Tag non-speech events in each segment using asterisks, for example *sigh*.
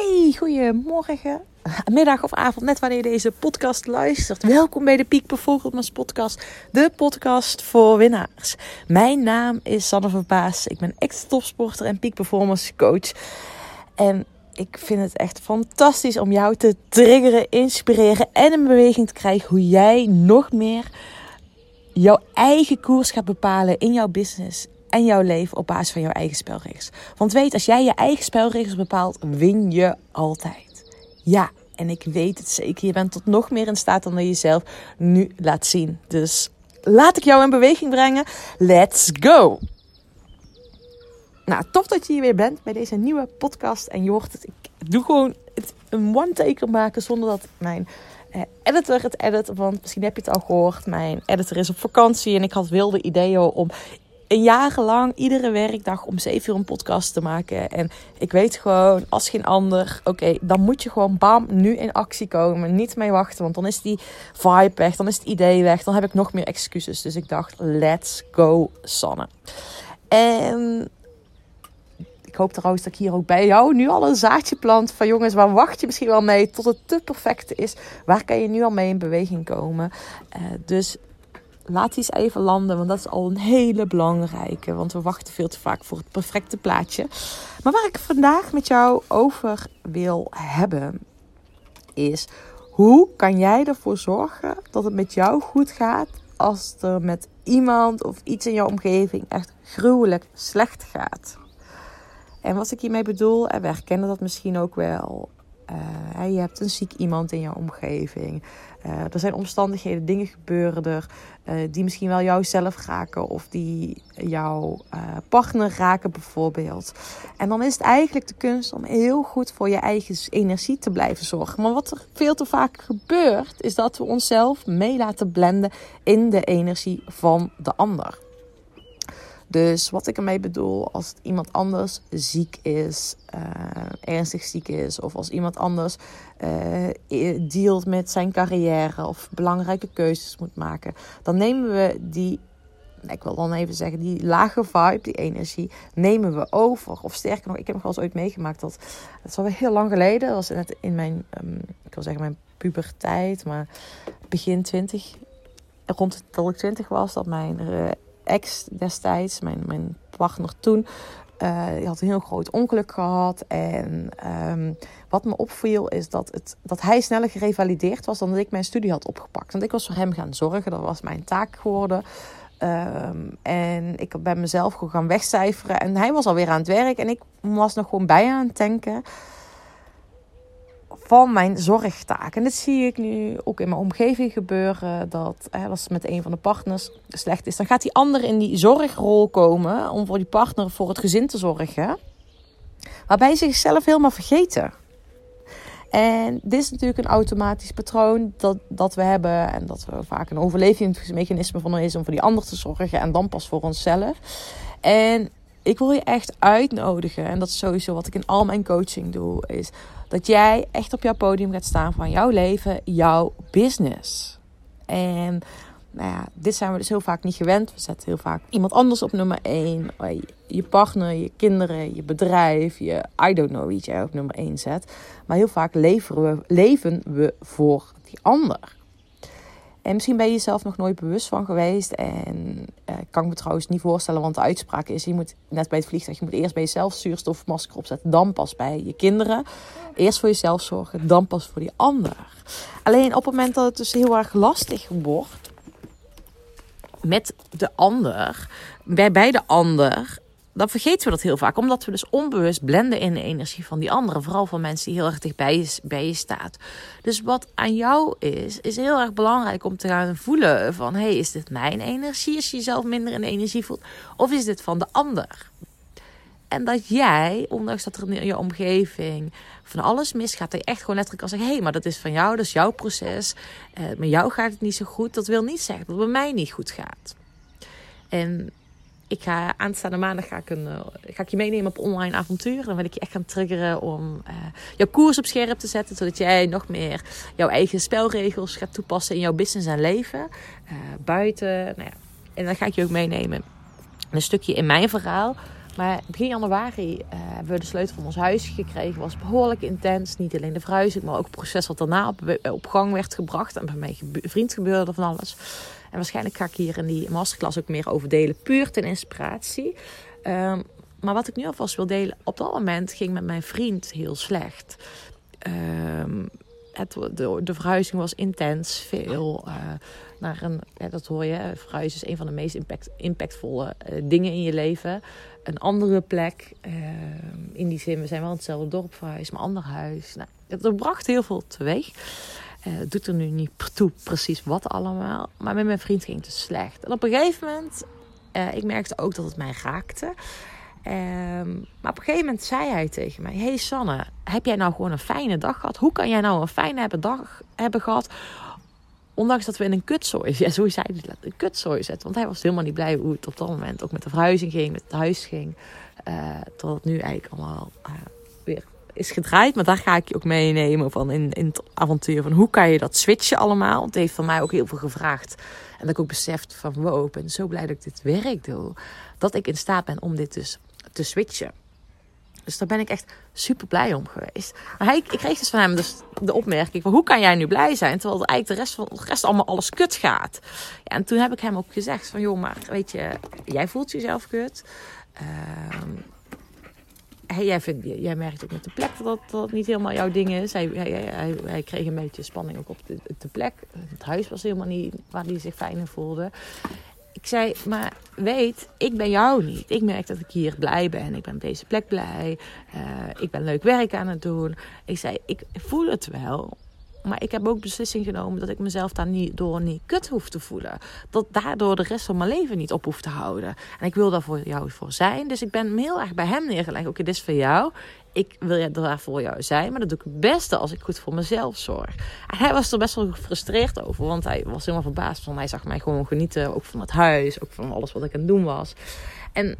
Hey, goedemorgen, middag of avond, net wanneer je deze podcast luistert. Welkom bij de Peak Performance Podcast, de podcast voor winnaars. Mijn naam is Sanne van. Ik ben ex-topsporter en Peak Performance Coach. En ik vind het echt fantastisch om jou te triggeren, inspireren en in beweging te krijgen hoe jij nog meer jouw eigen koers gaat bepalen in jouw business en jouw leven op basis van jouw eigen spelregels. Want weet, als jij je eigen spelregels bepaalt, win je altijd. Ja, en ik weet het zeker. Je bent tot nog meer in staat dan je jezelf nu laat zien. Dus laat ik jou in beweging brengen. Let's go! Nou, tof dat je hier weer bent bij deze nieuwe podcast. En je hoort het, ik doe gewoon het, een one-taker maken zonder dat mijn eh, editor het edit. Want misschien heb je het al gehoord. Mijn editor is op vakantie en ik had wilde ideeën om een jarenlang iedere werkdag om 7 uur een podcast te maken. En ik weet gewoon, als geen ander, oké, dan moet je gewoon bam, nu in actie komen. Niet mee wachten, want dan is die vibe weg, dan is het idee weg. Dan heb ik nog meer excuses. Dus ik dacht, let's go, Sanne. En ik hoop trouwens dat ik hier ook bij jou nu al een zaadje plant van jongens, waar wacht je misschien wel mee tot het te perfecte is? Waar kan je nu al mee in beweging komen? Uh, dus laat die eens even landen, want dat is al een hele belangrijke. Want we wachten veel te vaak voor het perfecte plaatje. Maar waar ik vandaag met jou over wil hebben, is hoe kan jij ervoor zorgen dat het met jou goed gaat als er met iemand of iets in jouw omgeving echt gruwelijk slecht gaat. En wat ik hiermee bedoel, en we herkennen dat misschien ook wel. Uh, je hebt een ziek iemand in jouw omgeving. Uh, er zijn omstandigheden, dingen gebeuren er uh, die misschien wel jou zelf raken of die jouw partner raken bijvoorbeeld. En dan is het eigenlijk de kunst om heel goed voor je eigen energie te blijven zorgen. Maar wat er veel te vaak gebeurt, is dat we onszelf mee laten blenden in de energie van de ander. Dus wat ik ermee bedoel, als iemand anders ziek is, uh, ernstig ziek is, of als iemand anders uh, dealt met zijn carrière of belangrijke keuzes moet maken, dan nemen we die, ik wil dan even zeggen, die lage vibe, die energie, nemen we over. Of sterker nog, ik heb nog wel eens ooit meegemaakt dat, dat is alweer heel lang geleden, dat was net in mijn, um, ik wil zeggen mijn puberteit, maar begin twintig, rond dat ik twintig was, dat mijn uh, ex destijds, mijn, mijn partner toen, uh, die had een heel groot ongeluk gehad. En um, wat me opviel is dat, het, dat hij sneller gerevalideerd was dan dat ik mijn studie had opgepakt. Want ik was voor hem gaan zorgen, dat was mijn taak geworden. Um, en ik ben mezelf gewoon gaan wegcijferen. En hij was alweer aan het werk en ik was nog gewoon bij aan het denken van mijn zorgtaak. En dit zie ik nu ook in mijn omgeving gebeuren. Dat als het met een van de partners slecht is, dan gaat die ander in die zorgrol komen om voor die partner voor het gezin te zorgen. Waarbij ze zichzelf helemaal vergeten. En dit is natuurlijk een automatisch patroon dat, dat we hebben. En dat we vaak een overlevingsmechanisme van is om voor die ander te zorgen. En dan pas voor onszelf. En ik wil je echt uitnodigen. En dat is sowieso wat ik in al mijn coaching doe. Is dat jij echt op jouw podium gaat staan van jouw leven, jouw business. En nou ja, dit zijn we dus heel vaak niet gewend. We zetten heel vaak iemand anders op nummer 1. Je partner, je kinderen, je bedrijf, je I don't know wie jij op nummer 1 zet. Maar heel vaak leveren we, leven we voor die ander. En misschien ben je jezelf nog nooit bewust van geweest. En uh, kan ik me trouwens niet voorstellen, want de uitspraak is: je moet net bij het vliegtuig, je moet eerst bij jezelf zuurstofmasker opzetten, dan pas bij je kinderen. Eerst voor jezelf zorgen, dan pas voor die ander. Alleen op het moment dat het dus heel erg lastig wordt met de ander, bij, bij de ander, dan vergeten we dat heel vaak. Omdat we dus onbewust blenden in de energie van die anderen. Vooral van mensen die heel erg dichtbij je, bij je staat. Dus wat aan jou is, is heel erg belangrijk om te gaan voelen van... hey, is dit mijn energie als je jezelf minder in de energie voelt? Of is dit van de ander? En dat jij, ondanks dat er in je omgeving van alles misgaat... dat je echt gewoon letterlijk kan zeggen... hé, hey, maar dat is van jou, dat is jouw proces. Eh, met jou gaat het niet zo goed. Dat wil niet zeggen dat het bij mij niet goed gaat. En ik ga aanstaande maandag ga ik, uh, ga je meenemen op online avonturen. Dan wil ik je echt gaan triggeren om uh, jouw koers op scherp te zetten. Zodat jij nog meer jouw eigen spelregels gaat toepassen in jouw business en leven. Uh, buiten. Nou ja. En dan ga ik je ook meenemen. Een stukje in mijn verhaal. Maar begin januari hebben we de sleutel van ons huis gekregen. was behoorlijk intens. Niet alleen de verhuizing, maar ook het proces wat daarna op, op gang werd gebracht. En bij mijn vriend gebeurde van alles. En waarschijnlijk ga ik hier in die masterclass ook meer over delen. Puur ten inspiratie. Um, maar wat ik nu alvast wil delen. Op dat moment ging met mijn vriend heel slecht. Um, het, de, de, verhuizing was intens. Veel uh, naar een, dat hoor je, verhuizen is een van de meest impact, impactvolle uh, dingen in je leven. Een andere plek. Uh, in die zin, we zijn wel hetzelfde dorp verhuisd, maar ander huis. Nou, het bracht heel veel teweeg. Het doet er nu niet toe precies wat allemaal. Maar met mijn vriend ging het dus slecht. En op een gegeven moment, ik merkte ook dat het mij raakte. Um, maar op een gegeven moment zei hij tegen mij: Hey Sanne, heb jij nou gewoon een fijne dag gehad? Hoe kan jij nou een fijne dag hebben gehad? Ondanks dat we in een kutzooi, ja, *laughs* zo zei hij een kutzooi zetten. Want hij was helemaal niet blij hoe het op dat moment ook met de verhuizing ging, met het huis ging. Uh, tot het nu eigenlijk allemaal uh, weer is gedraaid. Maar daar ga ik je ook meenemen van in, in het avontuur. Van hoe kan je dat switchen allemaal? Het heeft van mij ook heel veel gevraagd. En dat ik ook beseft van wow, ik ben zo blij dat ik dit werk doe. Dat ik in staat ben om dit dus te switchen. Dus daar ben ik echt super blij om geweest. Maar hij, ik kreeg dus van hem dus de opmerking van hoe kan jij nu blij zijn terwijl eigenlijk de rest van de rest allemaal alles kut gaat. Ja, en toen heb ik hem ook gezegd van joh, maar weet je, jij voelt jezelf kut. Uh, hey, jij, vindt, merkt ook met de plek dat dat niet helemaal jouw ding is. Hij, hij, hij, hij kreeg een beetje spanning ook op de, plek. Het huis was helemaal niet waar hij zich fijn in voelde. Ik zei, maar weet, ik ben jou niet. Ik merk dat ik hier blij ben. Ik ben op deze plek blij. Uh, ik ben leuk werk aan het doen. Ik zei, ik voel het wel. Maar ik heb ook beslissing genomen dat ik mezelf daar niet door niet kut hoef te voelen. Dat daardoor de rest van mijn leven niet op hoef te houden. En ik wil daar voor jou voor zijn. Dus ik ben heel erg bij hem neergelegd. Oké, dit is voor jou. Ik wil daar voor jou zijn. Maar dat doe ik het beste als ik goed voor mezelf zorg. En hij was er best wel gefrustreerd over. Want hij was helemaal verbaasd van. Hij zag mij gewoon genieten. Ook van het huis. Ook van alles wat ik aan het doen was. En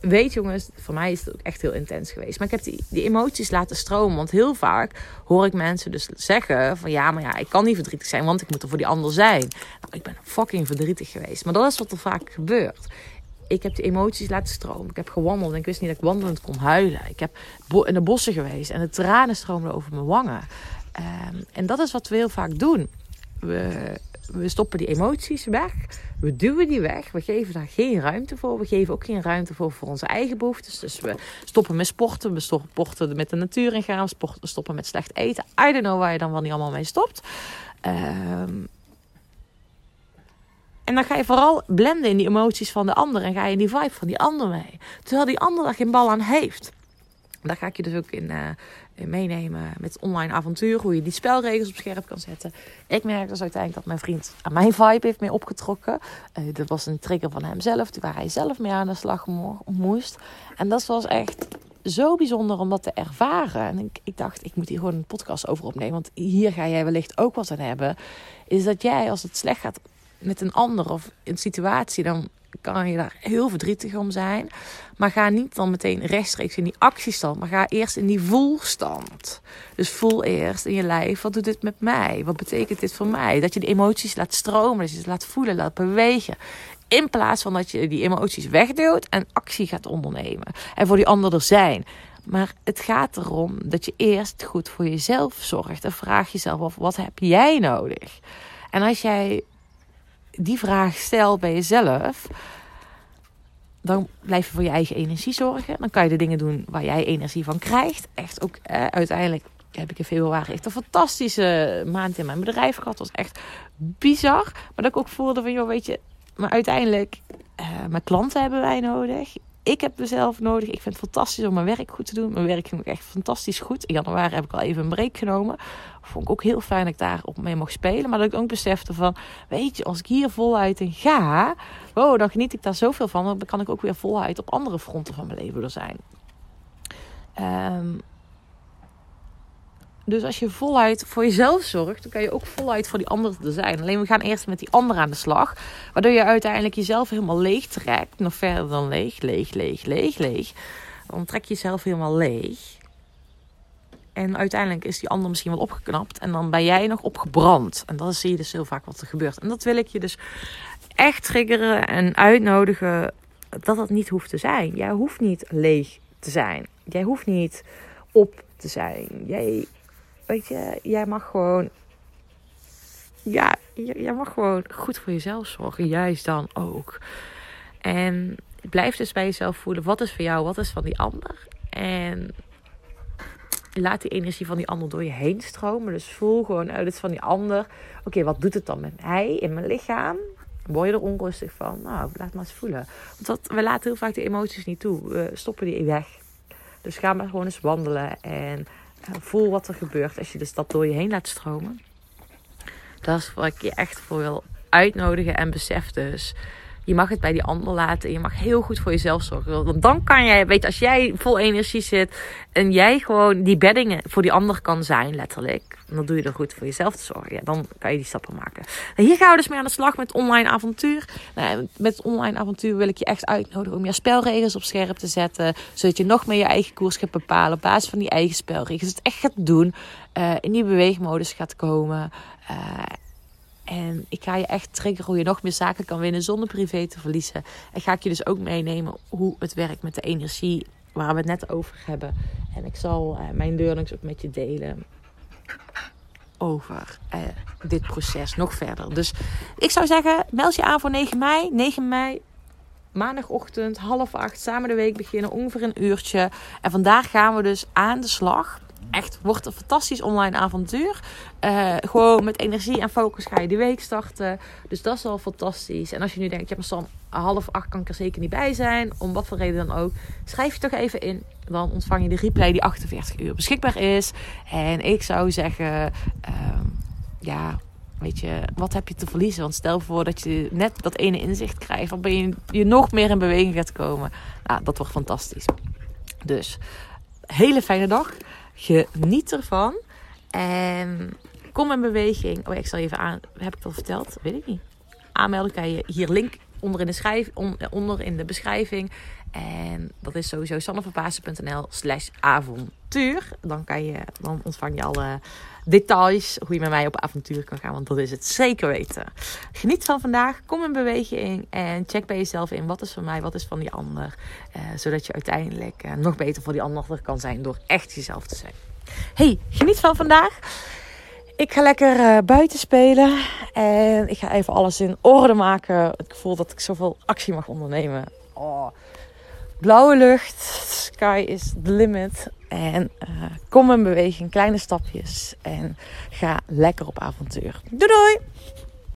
weet jongens, voor mij is het ook echt heel intens geweest. Maar ik heb die, die emoties laten stromen. Want heel vaak hoor ik mensen dus zeggen van ja, maar ja, ik kan niet verdrietig zijn, want ik moet er voor die ander zijn. Nou, ik ben fucking verdrietig geweest. Maar dat is wat er vaak gebeurt. Ik heb die emoties laten stromen. Ik heb gewandeld en ik wist niet dat ik wandelend kon huilen. Ik heb in de bossen geweest en de tranen stroomden over mijn wangen. Um, en dat is wat we heel vaak doen. We we stoppen die emoties weg. We duwen die weg. We geven daar geen ruimte voor. We geven ook geen ruimte voor voor onze eigen behoeftes. Dus we stoppen met sporten. We stoppen met de natuur in gaan. We stoppen met slecht eten. I don't know waar je dan wel niet allemaal mee stopt. Um, en dan ga je vooral blenden in die emoties van de ander. En ga je in die vibe van die ander mee. Terwijl die ander daar geen bal aan heeft. Daar ga ik je dus ook in, uh, meenemen met online avontuur. Hoe je die spelregels op scherp kan zetten. Ik merk dus uiteindelijk dat mijn vriend aan mijn vibe heeft mee opgetrokken. Uh, dat was een trigger van hemzelf. Waar hij zelf mee aan de slag moest. En dat was echt zo bijzonder om dat te ervaren. En ik, ik, dacht, ik moet hier gewoon een podcast over opnemen. Want hier ga jij wellicht ook wat aan hebben. Is dat jij, als het slecht gaat met een ander of een situatie, dan kan je daar heel verdrietig om zijn. Maar ga niet dan meteen rechtstreeks in die actiestand, maar ga eerst in die voelstand. Dus voel eerst in je lijf, wat doet dit met mij? Wat betekent dit voor mij? Dat je de emoties laat stromen, dat je laat voelen, laat bewegen. In plaats van dat je die emoties wegduwt en actie gaat ondernemen. En voor die ander er zijn. Maar het gaat erom dat je eerst goed voor jezelf zorgt. En vraag jezelf af, wat heb jij nodig? En als jij die vraag stelt bij jezelf, dan blijf je voor je eigen energie zorgen. Dan kan je de dingen doen waar jij energie van krijgt. Echt ook eh, uiteindelijk heb ik in februari echt een fantastische maand in mijn bedrijf gehad. Dat was echt bizar. Maar dat ik ook voelde van, joh, weet je, maar uiteindelijk, uh, mijn klanten hebben wij nodig ik heb mezelf nodig. Ik vind het fantastisch om mijn werk goed te doen. Mijn werk ging ook echt fantastisch goed. In januari heb ik al even een break genomen. Vond ik ook heel fijn dat ik daar op mee mocht spelen. Maar dat ik ook besefte van, weet je, als ik hier voluit in ga, wow, dan geniet ik daar zoveel van. Dan kan ik ook weer voluit op andere fronten van mijn leven er zijn. Um, dus als je voluit voor jezelf zorgt, dan kan je ook voluit voor die ander er zijn. Alleen we gaan eerst met die ander aan de slag. Waardoor je uiteindelijk jezelf helemaal leeg trekt. Nog verder dan leeg, leeg, leeg, leeg, leeg. Dan trek je jezelf helemaal leeg. En uiteindelijk is die ander misschien wel opgeknapt. En dan ben jij nog opgebrand. En dat zie je dus heel vaak wat er gebeurt. En dat wil ik je dus echt triggeren en uitnodigen dat dat niet hoeft te zijn. Jij hoeft niet leeg te zijn. Jij hoeft niet op te zijn. Jij, weet je, jij mag gewoon. Ja, jij mag gewoon goed voor jezelf zorgen. Juist dan ook. En blijf dus bij jezelf voelen. Wat is voor jou, wat is van die ander? En laat die energie van die ander door je heen stromen. Dus voel gewoon, uit het van die ander. Oké, wat doet het dan met mij in mijn lichaam? Word je er onrustig van? Nou, laat maar eens voelen. Want we laten heel vaak de emoties niet toe. We stoppen die weg. Dus ga maar gewoon eens wandelen en voel wat er gebeurt als je de stad door je heen laat stromen. Dat is wat ik je echt voor wil uitnodigen en besef dus je mag het bij die ander laten. Je mag heel goed voor jezelf zorgen. Want dan kan jij, weet als jij vol energie zit en jij gewoon die beddingen voor die ander kan zijn, letterlijk. Dan doe je er goed voor jezelf te zorgen. Ja, dan kan je die stappen maken. En hier gaan we dus mee aan de slag met online avontuur. Nou, met online avontuur wil ik je echt uitnodigen om je spelregels op scherp te zetten. Zodat je nog meer je eigen koers gaat bepalen op basis van die eigen spelregels. Het echt gaat doen. Uh, in die beweegmodus gaat komen. Uh, en ik ga je echt triggeren hoe je nog meer zaken kan winnen zonder privé te verliezen. En ga ik je dus ook meenemen hoe het werkt met de energie waar we het net over hebben. En ik zal uh, mijn learnings ook met je delen over uh, dit proces nog verder. Dus ik zou zeggen, meld je aan voor 9 mei. 9 mei, maandagochtend, half acht, samen de week beginnen, ongeveer een uurtje. En vandaag gaan we dus aan de slag echt wordt een fantastisch online avontuur. Uh, gewoon met energie en focus ga je die week starten. Dus dat is al fantastisch. En als je nu denkt, ja, maar Sam, half acht kan ik er zeker niet bij zijn. Om wat voor reden dan ook. Schrijf je toch even in. Dan ontvang je de replay die 48 uur beschikbaar is. En ik zou zeggen, uh, ja, weet je, wat heb je te verliezen? Want stel voor dat je net dat ene inzicht krijgt. Dan ben je, je nog meer in beweging gaat komen. Nou, dat wordt fantastisch. Dus, hele fijne dag. Geniet ervan. En kom in beweging. Oh, ik zal even aan. Heb ik dat verteld? Weet ik niet. Aanmelden kan je hier link onder in de, schrijf, onder in de beschrijving. En dat is sowieso sanneverpaasen.nl slash avontuur. Dan, kan je, dan ontvang je alle details hoe je met mij op avontuur kan gaan. Want dat is het zeker weten. Geniet van vandaag. Kom in beweging. En check bij jezelf in. Wat is van mij? Wat is van die ander? Uh, zodat je uiteindelijk uh, nog beter voor die ander kan zijn. Door echt jezelf te zijn. Hey, geniet van vandaag. Ik ga lekker uh, buiten spelen. En ik ga even alles in orde maken. Het gevoel dat ik zoveel actie mag ondernemen. Oh. Blauwe lucht. Sky is the limit. En uh, kom in beweging. Kleine stapjes. En ga lekker op avontuur. Doei doei!